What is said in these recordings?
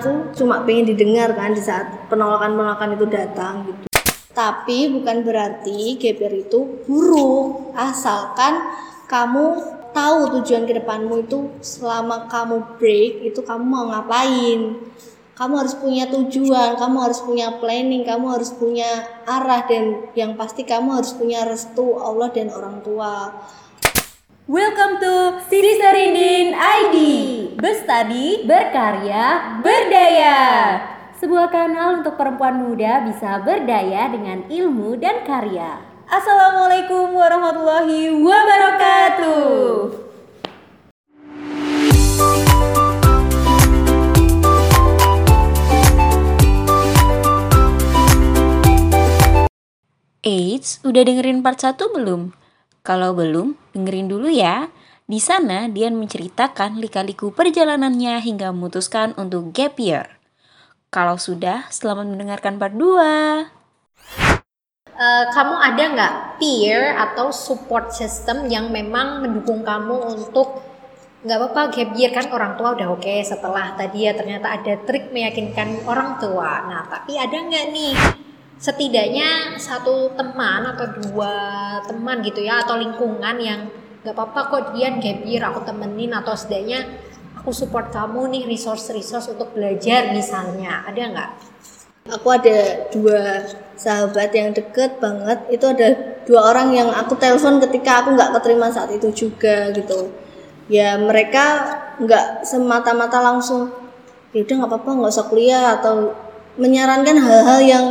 aku cuma pengen didengar kan di saat penolakan-penolakan itu datang gitu. Tapi bukan berarti GPR itu buruk asalkan kamu tahu tujuan ke depanmu itu selama kamu break itu kamu mau ngapain. Kamu harus punya tujuan kamu harus punya planning kamu harus punya arah dan yang pasti kamu harus punya restu Allah dan orang tua Welcome to Siri Serindin ID Bestadi, berkarya, berdaya. Sebuah kanal untuk perempuan muda bisa berdaya dengan ilmu dan karya. Assalamualaikum warahmatullahi wabarakatuh. Eits, udah dengerin part 1 belum? Kalau belum, dengerin dulu ya. Di sana, Dian menceritakan lika-liku perjalanannya hingga memutuskan untuk gap year. Kalau sudah, selamat mendengarkan part 2. Uh, kamu ada nggak peer atau support system yang memang mendukung kamu untuk nggak apa-apa gap year kan orang tua udah oke okay, setelah tadi ya ternyata ada trik meyakinkan orang tua nah tapi ada nggak nih setidaknya satu teman atau dua teman gitu ya atau lingkungan yang nggak apa-apa kok dia gap aku temenin atau setidaknya aku support kamu nih resource-resource untuk belajar misalnya. Ada nggak? Aku ada dua sahabat yang deket banget. Itu ada dua orang yang aku telepon ketika aku nggak keterima saat itu juga gitu. Ya mereka nggak semata-mata langsung ya udah nggak apa-apa nggak usah kuliah atau menyarankan hal-hal yang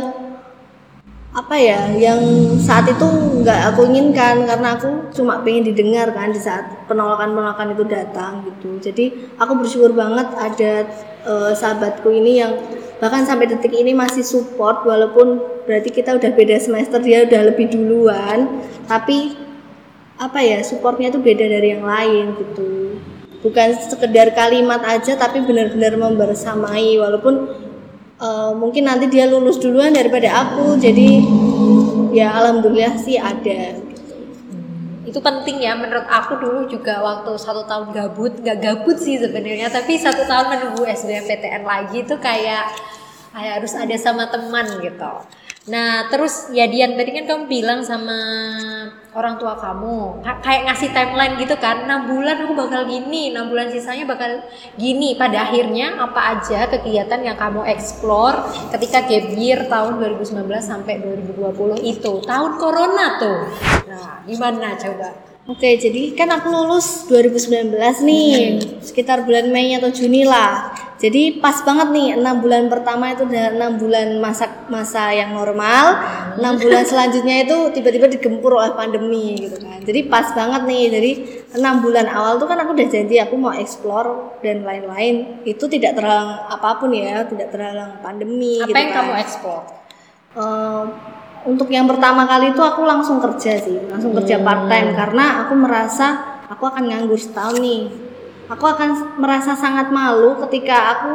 apa ya yang saat itu nggak aku inginkan karena aku cuma pengen didengar kan di saat penolakan-penolakan itu datang gitu. Jadi aku bersyukur banget ada uh, sahabatku ini yang bahkan sampai detik ini masih support walaupun berarti kita udah beda semester dia udah lebih duluan tapi apa ya supportnya itu beda dari yang lain gitu. Bukan sekedar kalimat aja tapi benar-benar membersamai walaupun uh, mungkin nanti dia lulus duluan daripada aku jadi ya alhamdulillah sih ada. Itu penting ya menurut aku dulu juga waktu satu tahun gabut nggak gabut sih sebenarnya tapi satu tahun menunggu SBMPTN lagi itu kayak kayak harus ada sama teman gitu. Nah, terus ya Dian tadi kan kamu bilang sama orang tua kamu kayak ngasih timeline gitu kan, 6 bulan aku bakal gini, 6 bulan sisanya bakal gini. Pada akhirnya apa aja kegiatan yang kamu explore ketika gap year tahun 2019 sampai 2020 itu, tahun corona tuh. Nah, gimana coba? Oke, jadi kan aku lulus 2019 nih, hmm. sekitar bulan Mei atau Juni lah. Jadi pas banget nih enam bulan pertama itu udah enam bulan masa masa yang normal, enam bulan selanjutnya itu tiba-tiba digempur oleh pandemi gitu kan. Jadi pas banget nih. Jadi enam bulan awal tuh kan aku udah janji aku mau explore dan lain-lain. Itu tidak terhalang apa pun ya, tidak terhalang pandemi. Apa gitu yang kan. kamu explore? Uh, untuk yang pertama kali itu aku langsung kerja sih, langsung kerja part time karena aku merasa aku akan nganggur setahun nih. Aku akan merasa sangat malu ketika aku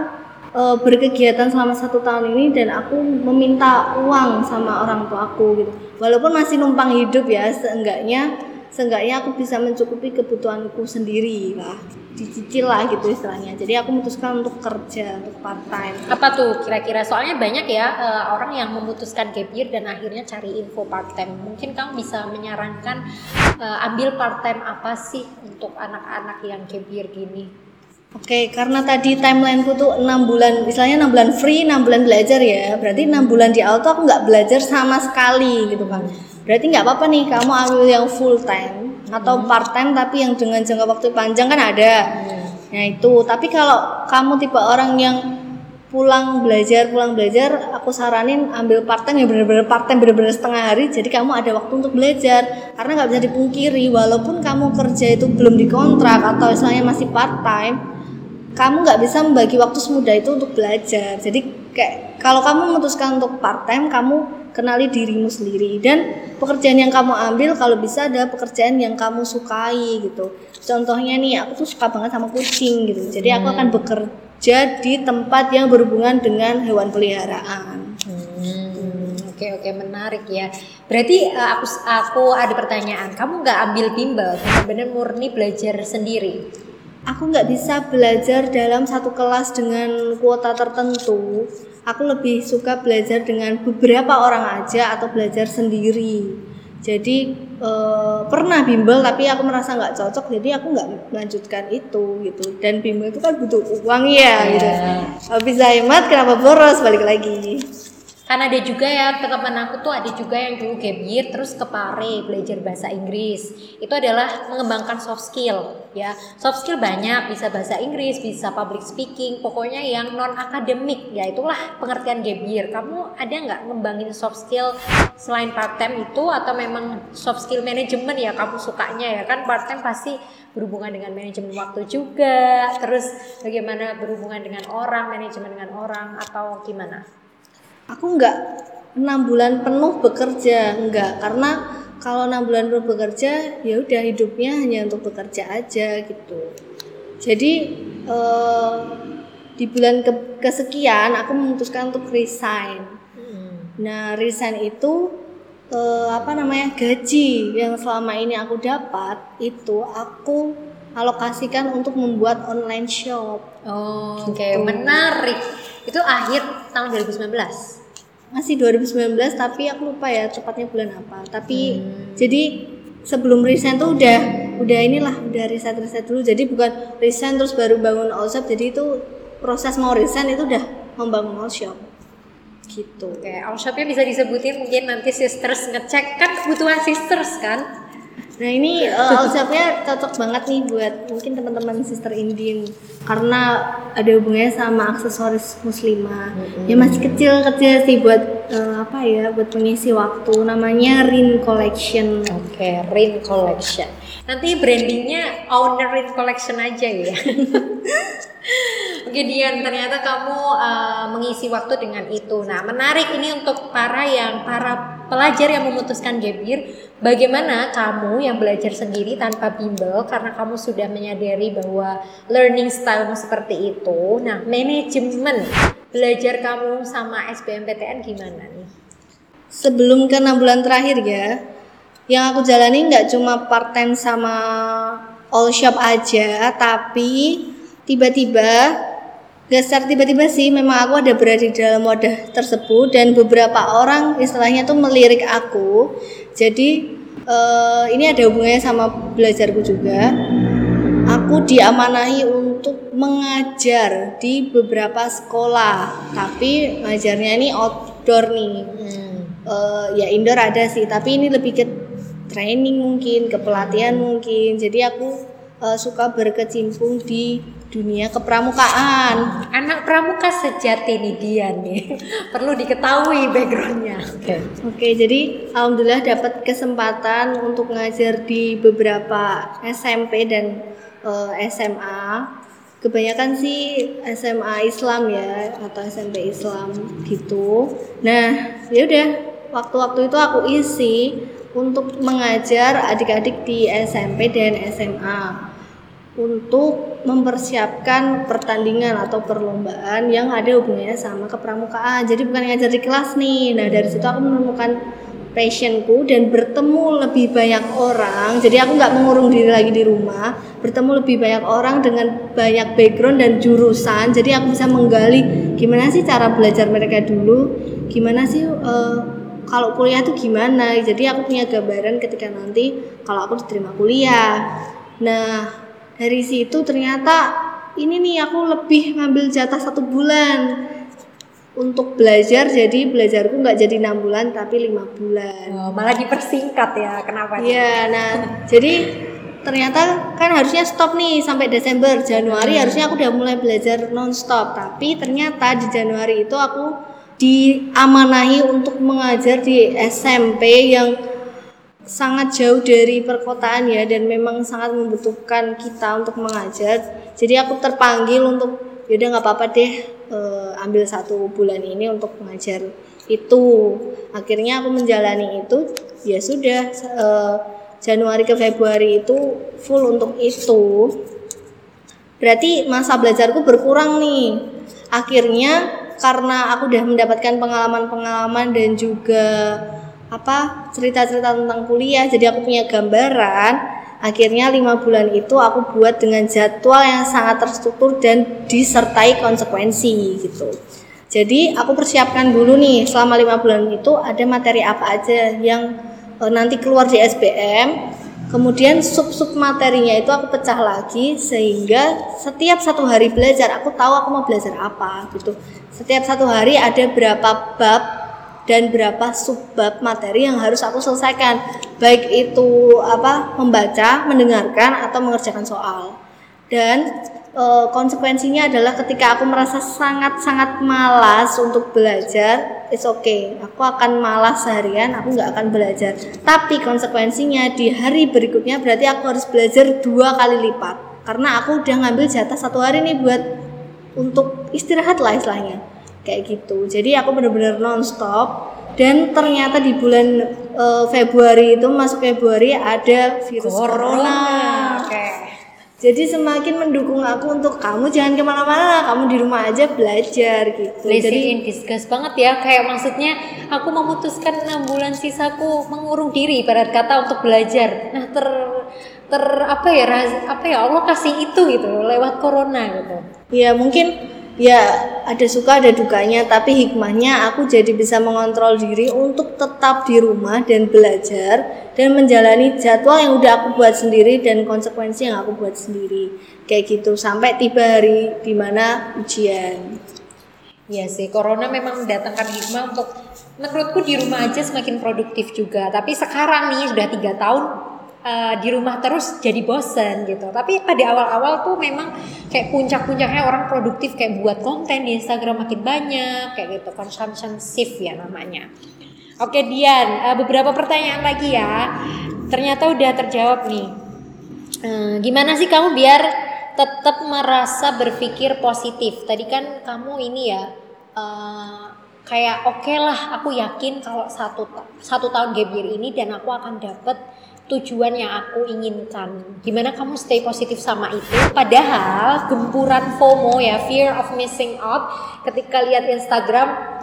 e, berkegiatan selama satu tahun ini dan aku meminta uang sama orang tua aku gitu. Walaupun masih numpang hidup ya seenggaknya seenggaknya aku bisa mencukupi kebutuhanku sendiri lah. Dicicil lah gitu istilahnya. Jadi aku memutuskan untuk kerja untuk part time apa tuh kira-kira? Soalnya banyak ya uh, orang yang memutuskan gap year dan akhirnya cari info part time mungkin kamu bisa menyarankan uh, ambil part time apa sih untuk anak-anak yang gap year gini? Oke, okay, karena tadi timelineku tuh enam bulan, misalnya enam bulan free, enam bulan belajar ya. Berarti enam bulan di auto aku nggak belajar sama sekali gitu kan. Berarti nggak apa-apa nih kamu ambil yang full time atau hmm. part time tapi yang dengan jangka waktu panjang kan ada hmm. nah itu tapi kalau kamu tipe orang yang pulang belajar pulang belajar aku saranin ambil part time yang benar-benar part time benar-benar setengah hari jadi kamu ada waktu untuk belajar karena nggak bisa dipungkiri walaupun kamu kerja itu belum dikontrak atau misalnya masih part time kamu nggak bisa membagi waktu semudah itu untuk belajar jadi kayak kalau kamu memutuskan untuk part time kamu kenali dirimu sendiri. Dan pekerjaan yang kamu ambil kalau bisa ada pekerjaan yang kamu sukai gitu. Contohnya nih aku tuh suka banget sama kucing gitu. Jadi aku akan hmm. bekerja di tempat yang berhubungan dengan hewan peliharaan. Hmm, oke oke menarik ya. Berarti uh, aku aku ada pertanyaan. Kamu nggak ambil bimbel benar-benar murni belajar sendiri? Aku nggak bisa belajar dalam satu kelas dengan kuota tertentu aku lebih suka belajar dengan beberapa orang aja atau belajar sendiri. Jadi eh, pernah bimbel tapi aku merasa nggak cocok jadi aku nggak melanjutkan itu gitu. Dan bimbel itu kan butuh uang ya gitu. Habis hemat kenapa boros? Balik lagi Kan ada juga ya teman aku tuh ada juga yang dulu gap terus ke Pare belajar bahasa Inggris. Itu adalah mengembangkan soft skill ya. Soft skill banyak, bisa bahasa Inggris, bisa public speaking, pokoknya yang non akademik ya itulah pengertian gap. Kamu ada nggak ngembangin soft skill selain part time itu atau memang soft skill manajemen ya kamu sukanya ya kan part time pasti berhubungan dengan manajemen waktu juga, terus bagaimana berhubungan dengan orang, manajemen dengan orang atau gimana? Aku nggak enam bulan penuh bekerja enggak karena kalau enam bulan penuh bekerja ya udah hidupnya hanya untuk bekerja aja gitu. Jadi eh, di bulan ke kesekian aku memutuskan untuk resign. Nah resign itu eh, apa namanya gaji yang selama ini aku dapat itu aku alokasikan untuk membuat online shop. Oh, oke. Menarik. Itu akhir tahun 2019. masih 2019 tapi aku lupa ya tepatnya bulan apa. Tapi jadi sebelum resign tuh udah udah inilah udah riset riset dulu. Jadi bukan resign terus baru bangun all shop jadi itu proses mau resign itu udah membangun all shop gitu. Oke, all shopnya bisa disebutin mungkin nanti sisters ngecek. Kan kebutuhan sisters kan? Nah ini uh, shopnya cocok banget nih buat mungkin teman-teman sister Indin karena ada hubungannya sama aksesoris muslimah ya masih kecil kecil sih buat uh, apa ya buat mengisi waktu namanya Rin Collection Oke, Rin Collection. Nanti brandingnya owner Rin Collection aja ya. Oke Dian, ternyata kamu uh, mengisi waktu dengan itu. Nah, menarik ini untuk para yang para pelajar yang memutuskan gap year, bagaimana kamu yang belajar sendiri tanpa bimbel karena kamu sudah menyadari bahwa learning style seperti itu. Nah, manajemen belajar kamu sama SBMPTN gimana nih? sebelum ke enam bulan terakhir ya yang aku jalani nggak cuma part time sama all shop aja tapi tiba-tiba secara tiba-tiba sih memang aku ada berada di dalam wadah tersebut dan beberapa orang istilahnya tuh melirik aku jadi eh, ini ada hubungannya sama belajarku juga. Aku diamanahi untuk mengajar di beberapa sekolah tapi ngajarnya ini outdoor nih. Eh, ya indoor ada sih tapi ini lebih ke training mungkin ke pelatihan mungkin. Jadi aku eh, suka berkecimpung di dunia kepramukaan Anak pramuka sejati nih Dian nih. Perlu diketahui backgroundnya. Oke. Oke, jadi alhamdulillah dapat kesempatan untuk ngajar di beberapa SMP dan eh, SMA. Kebanyakan sih SMA Islam ya atau SMP Islam gitu. Nah, ya udah waktu-waktu itu aku isi untuk mengajar adik-adik di SMP dan SMA untuk mempersiapkan pertandingan atau perlombaan yang ada hubungannya sama kepramukaan. Jadi bukan ngajar di kelas nih. Nah, dari situ aku menemukan passionku dan bertemu lebih banyak orang. Jadi aku nggak mengurung diri lagi di rumah, bertemu lebih banyak orang dengan banyak background dan jurusan. Jadi aku bisa menggali gimana sih cara belajar mereka dulu, gimana sih eh, kalau kuliah tuh gimana. Jadi aku punya gambaran ketika nanti kalau aku diterima kuliah. Nah, dari situ ternyata ini nih aku lebih ngambil jatah satu bulan untuk belajar jadi belajarku nggak jadi enam bulan tapi lima bulan Oh, malah dipersingkat ya. Kenapa? Iya, nah jadi ternyata kan harusnya stop nih sampai Desember, Januari harusnya aku udah mulai belajar nonstop. Tapi ternyata di Januari itu aku diamanahi untuk mengajar di SMP yang sangat jauh dari perkotaan ya dan memang sangat membutuhkan kita untuk mengajar. Jadi aku terpanggil untuk yaudah nggak apa-apa deh eh, ambil satu bulan ini untuk mengajar itu. Akhirnya aku menjalani itu ya sudah eh, Januari ke Februari itu full untuk itu. Berarti masa belajarku berkurang nih. Akhirnya karena aku udah mendapatkan pengalaman-pengalaman dan juga apa cerita-cerita tentang kuliah, jadi aku punya gambaran. akhirnya lima bulan itu aku buat dengan jadwal yang sangat terstruktur dan disertai konsekuensi gitu. Jadi aku persiapkan dulu nih selama lima bulan itu ada materi apa aja yang e, nanti keluar di SBM kemudian sub-sub materinya itu aku pecah lagi sehingga setiap satu hari belajar aku tahu aku mau belajar apa gitu. Setiap satu hari ada berapa bab dan berapa subbab materi yang harus aku selesaikan. Baik itu apa membaca mendengarkan atau mengerjakan soal. Dan e, konsekuensinya adalah ketika aku merasa sangat-sangat malas untuk belajar it's okay. Aku akan malas seharian aku nggak akan belajar. Tapi konsekuensinya di hari berikutnya berarti aku harus belajar dua kali lipat. Karena aku udah ngambil jatah satu hari nih buat untuk istirahat lah istilahnya kayak gitu. Jadi aku bener-bener nonstop. Dan ternyata di bulan uh, Februari itu masuk Februari ada virus corona, Oke. jadi semakin mendukung aku untuk kamu jangan ke mana-mana kamu di rumah aja belajar gitu. Blessing jadi in disguise banget ya. Kayak maksudnya aku memutuskan enam bulan sisaku mengurung diri ibarat kata untuk belajar. Nah ter ter apa ya raz- apa ya Allah kasih itu gitu lewat corona gitu. Ya mungkin ya ada suka ada dukanya tapi hikmahnya aku jadi bisa mengontrol diri untuk tetap di rumah dan belajar dan menjalani jadwal yang udah aku buat sendiri dan konsekuensi yang aku buat sendiri kayak gitu sampai tiba hari di mana ujian Iya sih, corona memang mendatangkan hikmah untuk menurutku di rumah aja semakin produktif juga. Tapi sekarang nih sudah tiga tahun eh, di rumah terus jadi bosen gitu. Tapi pada awal-awal tuh memang kayak puncak-puncaknya orang produktif kayak buat konten di Instagram makin banyak kayak gitu consumption shift ya namanya. Oke Dian, eh, beberapa pertanyaan lagi ya. Ternyata udah terjawab nih. Eh, gimana sih kamu biar tetap merasa berpikir positif? Tadi kan kamu ini ya eh, kayak oke lah, aku yakin kalau satu satu tahun gap ini dan aku akan dapet tujuan yang aku inginkan. Gimana kamu stay positif sama itu? Padahal gempuran FOMO ya, fear of missing out, ketika lihat Instagram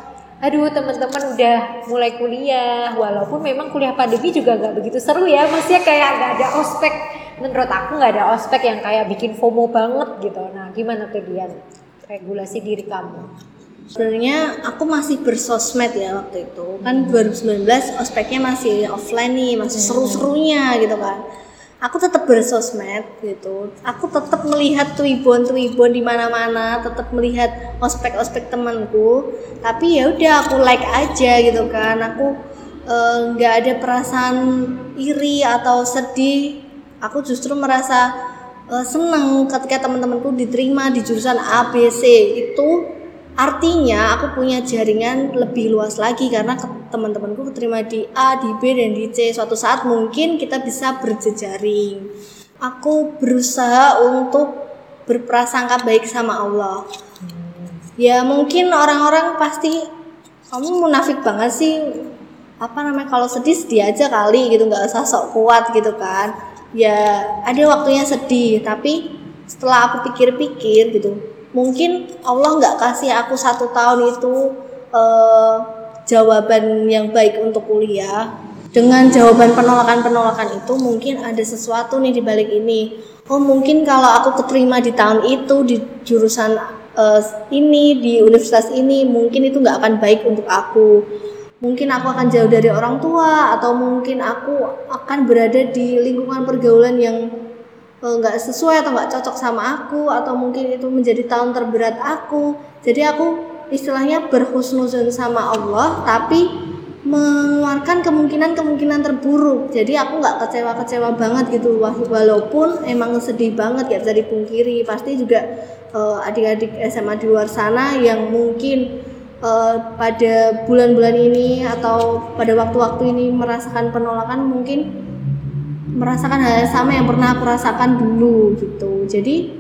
aduh teman-teman udah mulai kuliah. Walaupun memang kuliah pandemi juga nggak begitu seru ya. Maksudnya kayak nggak ada ospek. Menurut aku nggak ada ospek yang kayak bikin FOMO banget gitu. Nah gimana Dian? Regulasi diri kamu sebenarnya aku masih bersosmed ya waktu itu. Kan 2019 ospeknya masih offline nih masih seru-serunya gitu kan. Aku tetap bersosmed gitu. Aku tetap melihat tuibon tuibon di mana-mana tetap melihat ospek ospek temanku. Tapi ya udah aku like aja gitu kan. Aku eh, nggak ada perasaan iri atau sedih. Aku justru merasa eh, seneng ketika teman-temanku diterima di jurusan A B C. Itu artinya aku punya jaringan lebih luas lagi karena teman-temanku keterima di A, di B dan di C. Suatu saat mungkin kita bisa berjejaring. Aku berusaha untuk berprasangka baik sama Allah. Ya mungkin orang-orang pasti kamu munafik banget sih. Apa namanya kalau sedih sedih aja kali gitu nggak usah sok kuat gitu kan. Ya ada waktunya sedih tapi setelah aku pikir-pikir gitu mungkin Allah nggak kasih aku satu tahun itu eh, jawaban yang baik untuk kuliah. Dengan jawaban penolakan-penolakan itu mungkin ada sesuatu nih di balik ini. Oh mungkin kalau aku keterima di tahun itu di jurusan eh, ini di universitas ini mungkin itu nggak akan baik untuk aku. Mungkin aku akan jauh dari orang tua atau mungkin aku akan berada di lingkungan pergaulan yang eh, nggak sesuai atau nggak cocok sama aku atau mungkin itu menjadi tahun terberat aku. Jadi aku istilahnya berhusnuzon sama Allah tapi mengeluarkan kemungkinan-kemungkinan terburuk. Jadi aku nggak kecewa-kecewa banget gitu walaupun emang sedih banget ya bisa dipungkiri. Pasti juga eh, adik-adik SMA di luar sana yang mungkin eh, pada bulan-bulan ini atau pada waktu-waktu ini merasakan penolakan mungkin merasakan hal yang sama yang pernah aku rasakan dulu gitu. Jadi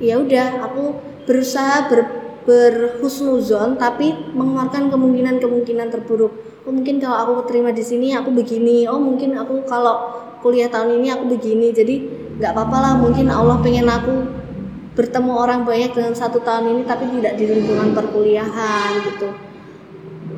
ya udah aku berusaha ber, berhusnuzon tapi mengeluarkan kemungkinan-kemungkinan terburuk. Oh mungkin kalau aku keterima di sini aku begini. Oh mungkin aku kalau kuliah tahun ini aku begini. Jadi nggak apa-apa lah mungkin Allah pengen aku bertemu orang banyak dalam satu tahun ini tapi tidak di lingkungan perkuliahan gitu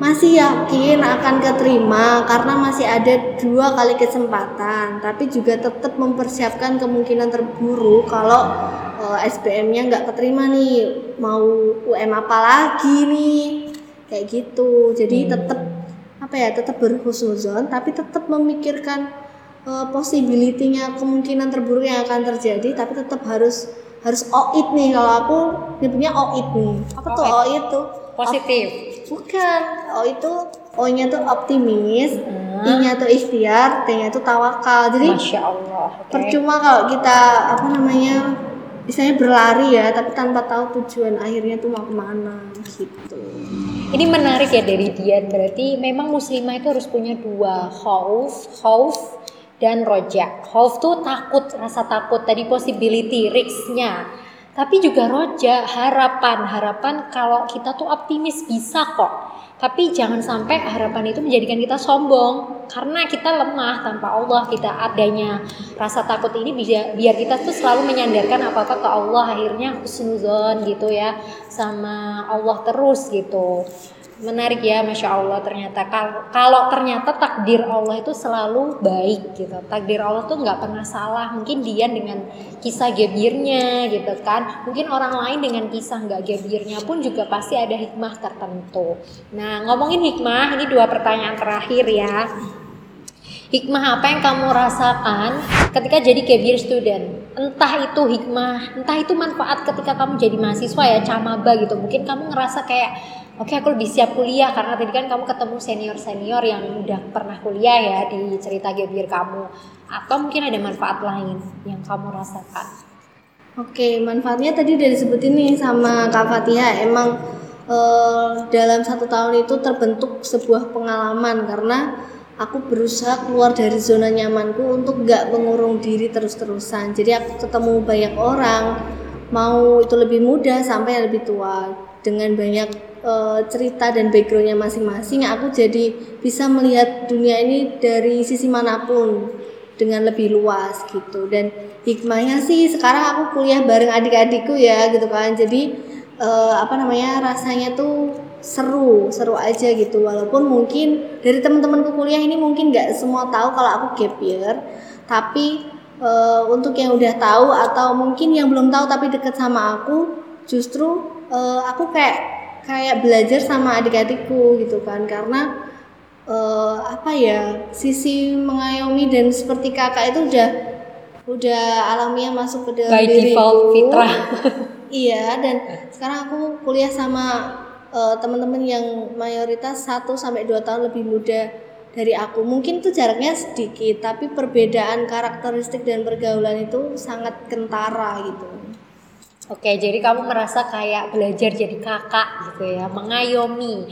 masih yakin akan keterima karena masih ada dua kali kesempatan tapi juga tetap mempersiapkan kemungkinan terburuk kalau uh, SBM-nya nggak keterima nih. Mau UM apa lagi nih? Kayak gitu. Jadi tetap apa ya tetap berhusnuzon tapi tetap memikirkan uh, possibility-nya kemungkinan terburuk yang akan terjadi tapi tetap harus harus oit nih. Kalau aku nyebutnya oit nih. Apa tuh oit tuh Positif. Bukan. O itu O-nya tuh optimis, Hmm. I-nya tuh ikhtiar, T-nya tuh tawakal. Jadi Masya Allah. Oke. percuma kalau kita apa namanya misalnya berlari ya, tapi tanpa tahu tujuan akhirnya tuh mau ke mana gitu. Ini menarik ya dari Dian. Berarti memang muslimah itu harus punya dua khauf, khauf dan roja. Khauf tuh takut, rasa takut. Tadi possibility, risk-nya. Tapi juga roja, harapan. Harapan kalau kita tuh optimis bisa kok. Tapi jangan sampai harapan itu menjadikan kita sombong. Karena kita lemah tanpa Allah. Kita adanya rasa takut ini bisa biar kita tuh selalu menyandarkan apa-apa ke Allah. Akhirnya husnuzon gitu ya. Sama Allah terus gitu menarik ya masya Allah ternyata. Kalau kalau ternyata takdir Allah itu selalu baik gitu. Takdir Allah tuh nggak pernah salah. Mungkin Dian dengan kisah gebirnya gitu kan. Mungkin orang lain dengan kisah nggak gebirnya pun juga pasti ada hikmah tertentu. Nah ngomongin hikmah ini dua pertanyaan terakhir ya. Hikmah apa yang kamu rasakan ketika jadi gebir student? Entah itu hikmah, entah itu manfaat ketika kamu jadi mahasiswa ya, camaba gitu. Mungkin kamu ngerasa kayak, oke aku lebih siap kuliah karena tadi kan kamu ketemu senior-senior yang udah pernah kuliah ya di cerita gebir kamu. Atau mungkin ada manfaat lain yang kamu rasakan. Oke, manfaatnya tadi udah disebutin nih sama Kak Fatia. Emang eh, dalam satu tahun itu terbentuk sebuah pengalaman karena aku berusaha keluar dari zona nyamanku untuk nggak mengurung diri terus-terusan. Jadi aku ketemu banyak orang, mau itu lebih muda sampai lebih tua dengan banyak eh, cerita dan backgroundnya masing-masing. Aku jadi bisa melihat dunia ini dari sisi mana pun dengan lebih luas gitu. Dan hikmahnya sih sekarang aku kuliah bareng adik-adikku ya gitu kan. Jadi eh, apa namanya rasanya tuh seru seru aja gitu. Walaupun mungkin dari teman-temanku kuliah ini mungkin nggak semua tahu kalau aku gap year. Tapi eh, untuk yang udah tahu atau mungkin yang belum tahu tapi deket sama aku justru eh, aku kayak kayak belajar sama adik-adikku gitu kan karena eh, apa ya sisi mengayomi dan seperti kakak itu udah udah alamiah masuk ke dalam By diriku. default fitrah. iya dan sekarang aku kuliah sama eh, teman-teman yang mayoritas 1 sampai 2 tahun lebih muda dari aku mungkin tuh jaraknya sedikit tapi perbedaan karakteristik dan pergaulan itu sangat kentara gitu Oke, jadi kamu merasa kayak belajar jadi kakak gitu ya, mengayomi.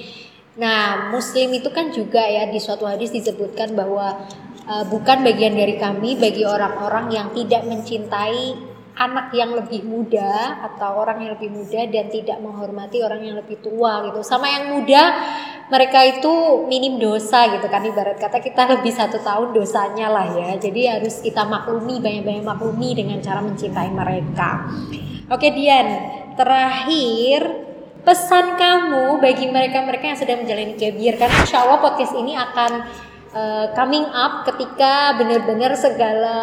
Nah, muslim itu kan juga ya di suatu hadis disebutkan bahwa uh, bukan bagian dari kami bagi orang-orang yang tidak mencintai anak yang lebih muda atau orang yang lebih muda dan tidak menghormati orang yang lebih tua gitu. Sama yang muda mereka itu minim dosa gitu kan ibarat kata kita lebih satu tahun dosanya lah ya. Jadi harus kita maklumi banyak-banyak maklumi dengan cara mencintai mereka. Oke Dian, terakhir pesan kamu bagi mereka-mereka yang sedang menjalani year karena insya Allah podcast ini akan uh, coming up ketika benar-benar segala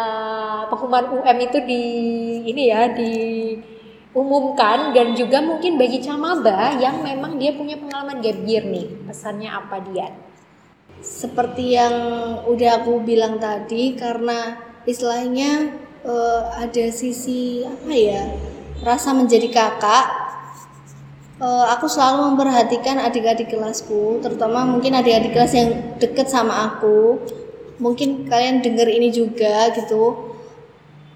pengumuman UM itu di ini ya diumumkan. Dan juga mungkin bagi camaba yang memang dia punya pengalaman gap year nih pesannya apa Dian? seperti yang udah aku bilang tadi karena istilahnya eh, ada sisi apa ya rasa menjadi kakak eh, aku selalu memperhatikan adik-adik kelasku terutama mungkin adik-adik kelas yang deket sama aku. Mungkin kalian denger ini juga gitu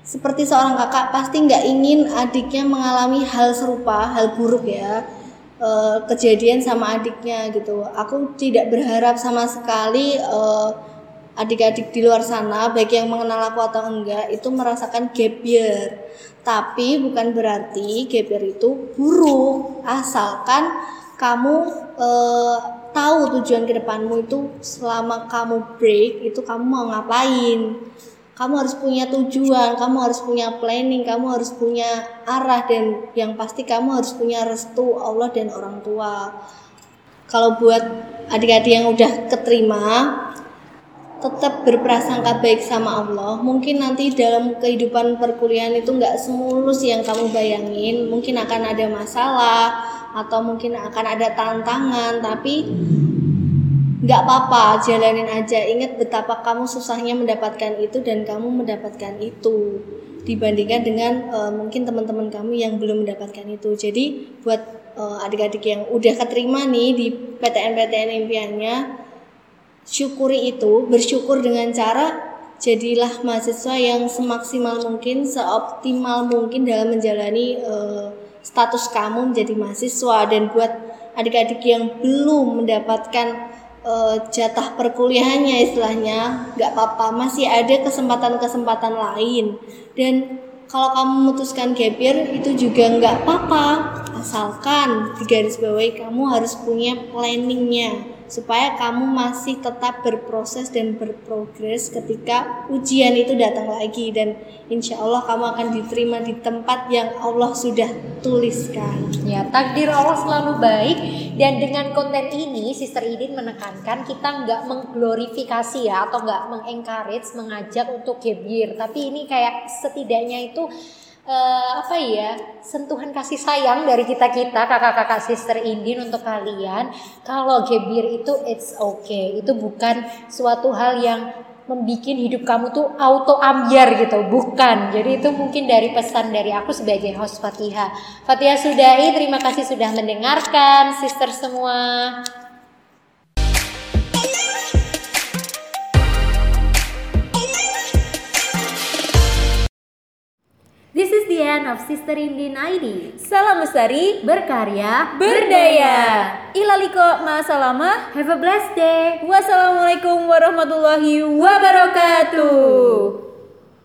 seperti seorang kakak pasti nggak ingin adiknya mengalami hal serupa hal buruk ya. Eh, kejadian sama adiknya gitu. Aku tidak berharap sama sekali eh, adik-adik di luar sana baik yang mengenal aku atau enggak itu merasakan gap tapi bukan berarti gap itu buruk. Asalkan kamu eh, tahu tujuan ke depanmu itu selama kamu break itu kamu mau ngapain kamu harus punya tujuan, kamu harus punya planning, kamu harus punya arah dan yang pasti kamu harus punya restu Allah dan orang tua. kalau buat adik-adik yang udah keterima tetap berprasangka baik sama Allah mungkin nanti dalam kehidupan perkuliahan itu nggak semulus yang kamu bayangin mungkin akan ada masalah atau mungkin akan ada tantangan tapi nggak apa-apa jalanin aja. Ingat betapa kamu susahnya mendapatkan itu dan kamu mendapatkan itu. Dibandingkan dengan uh, mungkin teman-teman kamu yang belum mendapatkan itu. Jadi buat uh, adik-adik yang udah keterima nih di PTN-PTN impiannya syukuri itu. Bersyukur dengan cara jadilah mahasiswa yang semaksimal mungkin seoptimal mungkin dalam menjalani uh, status kamu menjadi mahasiswa. Dan buat adik-adik yang belum mendapatkan uh, jatah perkuliahannya istilahnya. Nggak apa-apa masih ada kesempatan-kesempatan lain. Dan kalau kamu memutuskan gap itu juga nggak apa-apa. Asalkan di garis bawahi kamu harus punya planningnya supaya kamu masih tetap berproses dan berprogres ketika ujian itu datang lagi. Dan insya Allah kamu akan diterima di tempat yang Allah sudah tuliskan. Ya, takdir Allah selalu baik. Dan dengan konten ini Sister Idin menekankan kita nggak mengglorifikasi ya atau nggak mengencourage mengajak untuk year, tapi ini kayak setidaknya itu uh, apa ya sentuhan kasih sayang dari kita kita kakak-kakak sister Indin untuk kalian kalau gebir itu it's okay. Itu bukan suatu hal yang membuat hidup kamu tuh auto ambiar gitu bukan. Jadi itu mungkin dari pesan dari aku sebagai host Fatihah. Fatihah sudahi terima kasih sudah mendengarkan sister semua This is the end of Sister Indin ID. Salam lestari, berkarya, berdaya. Ilaliko ma'asalama. Have a blessed day. Wassalamualaikum warahmatullahi wabarakatuh.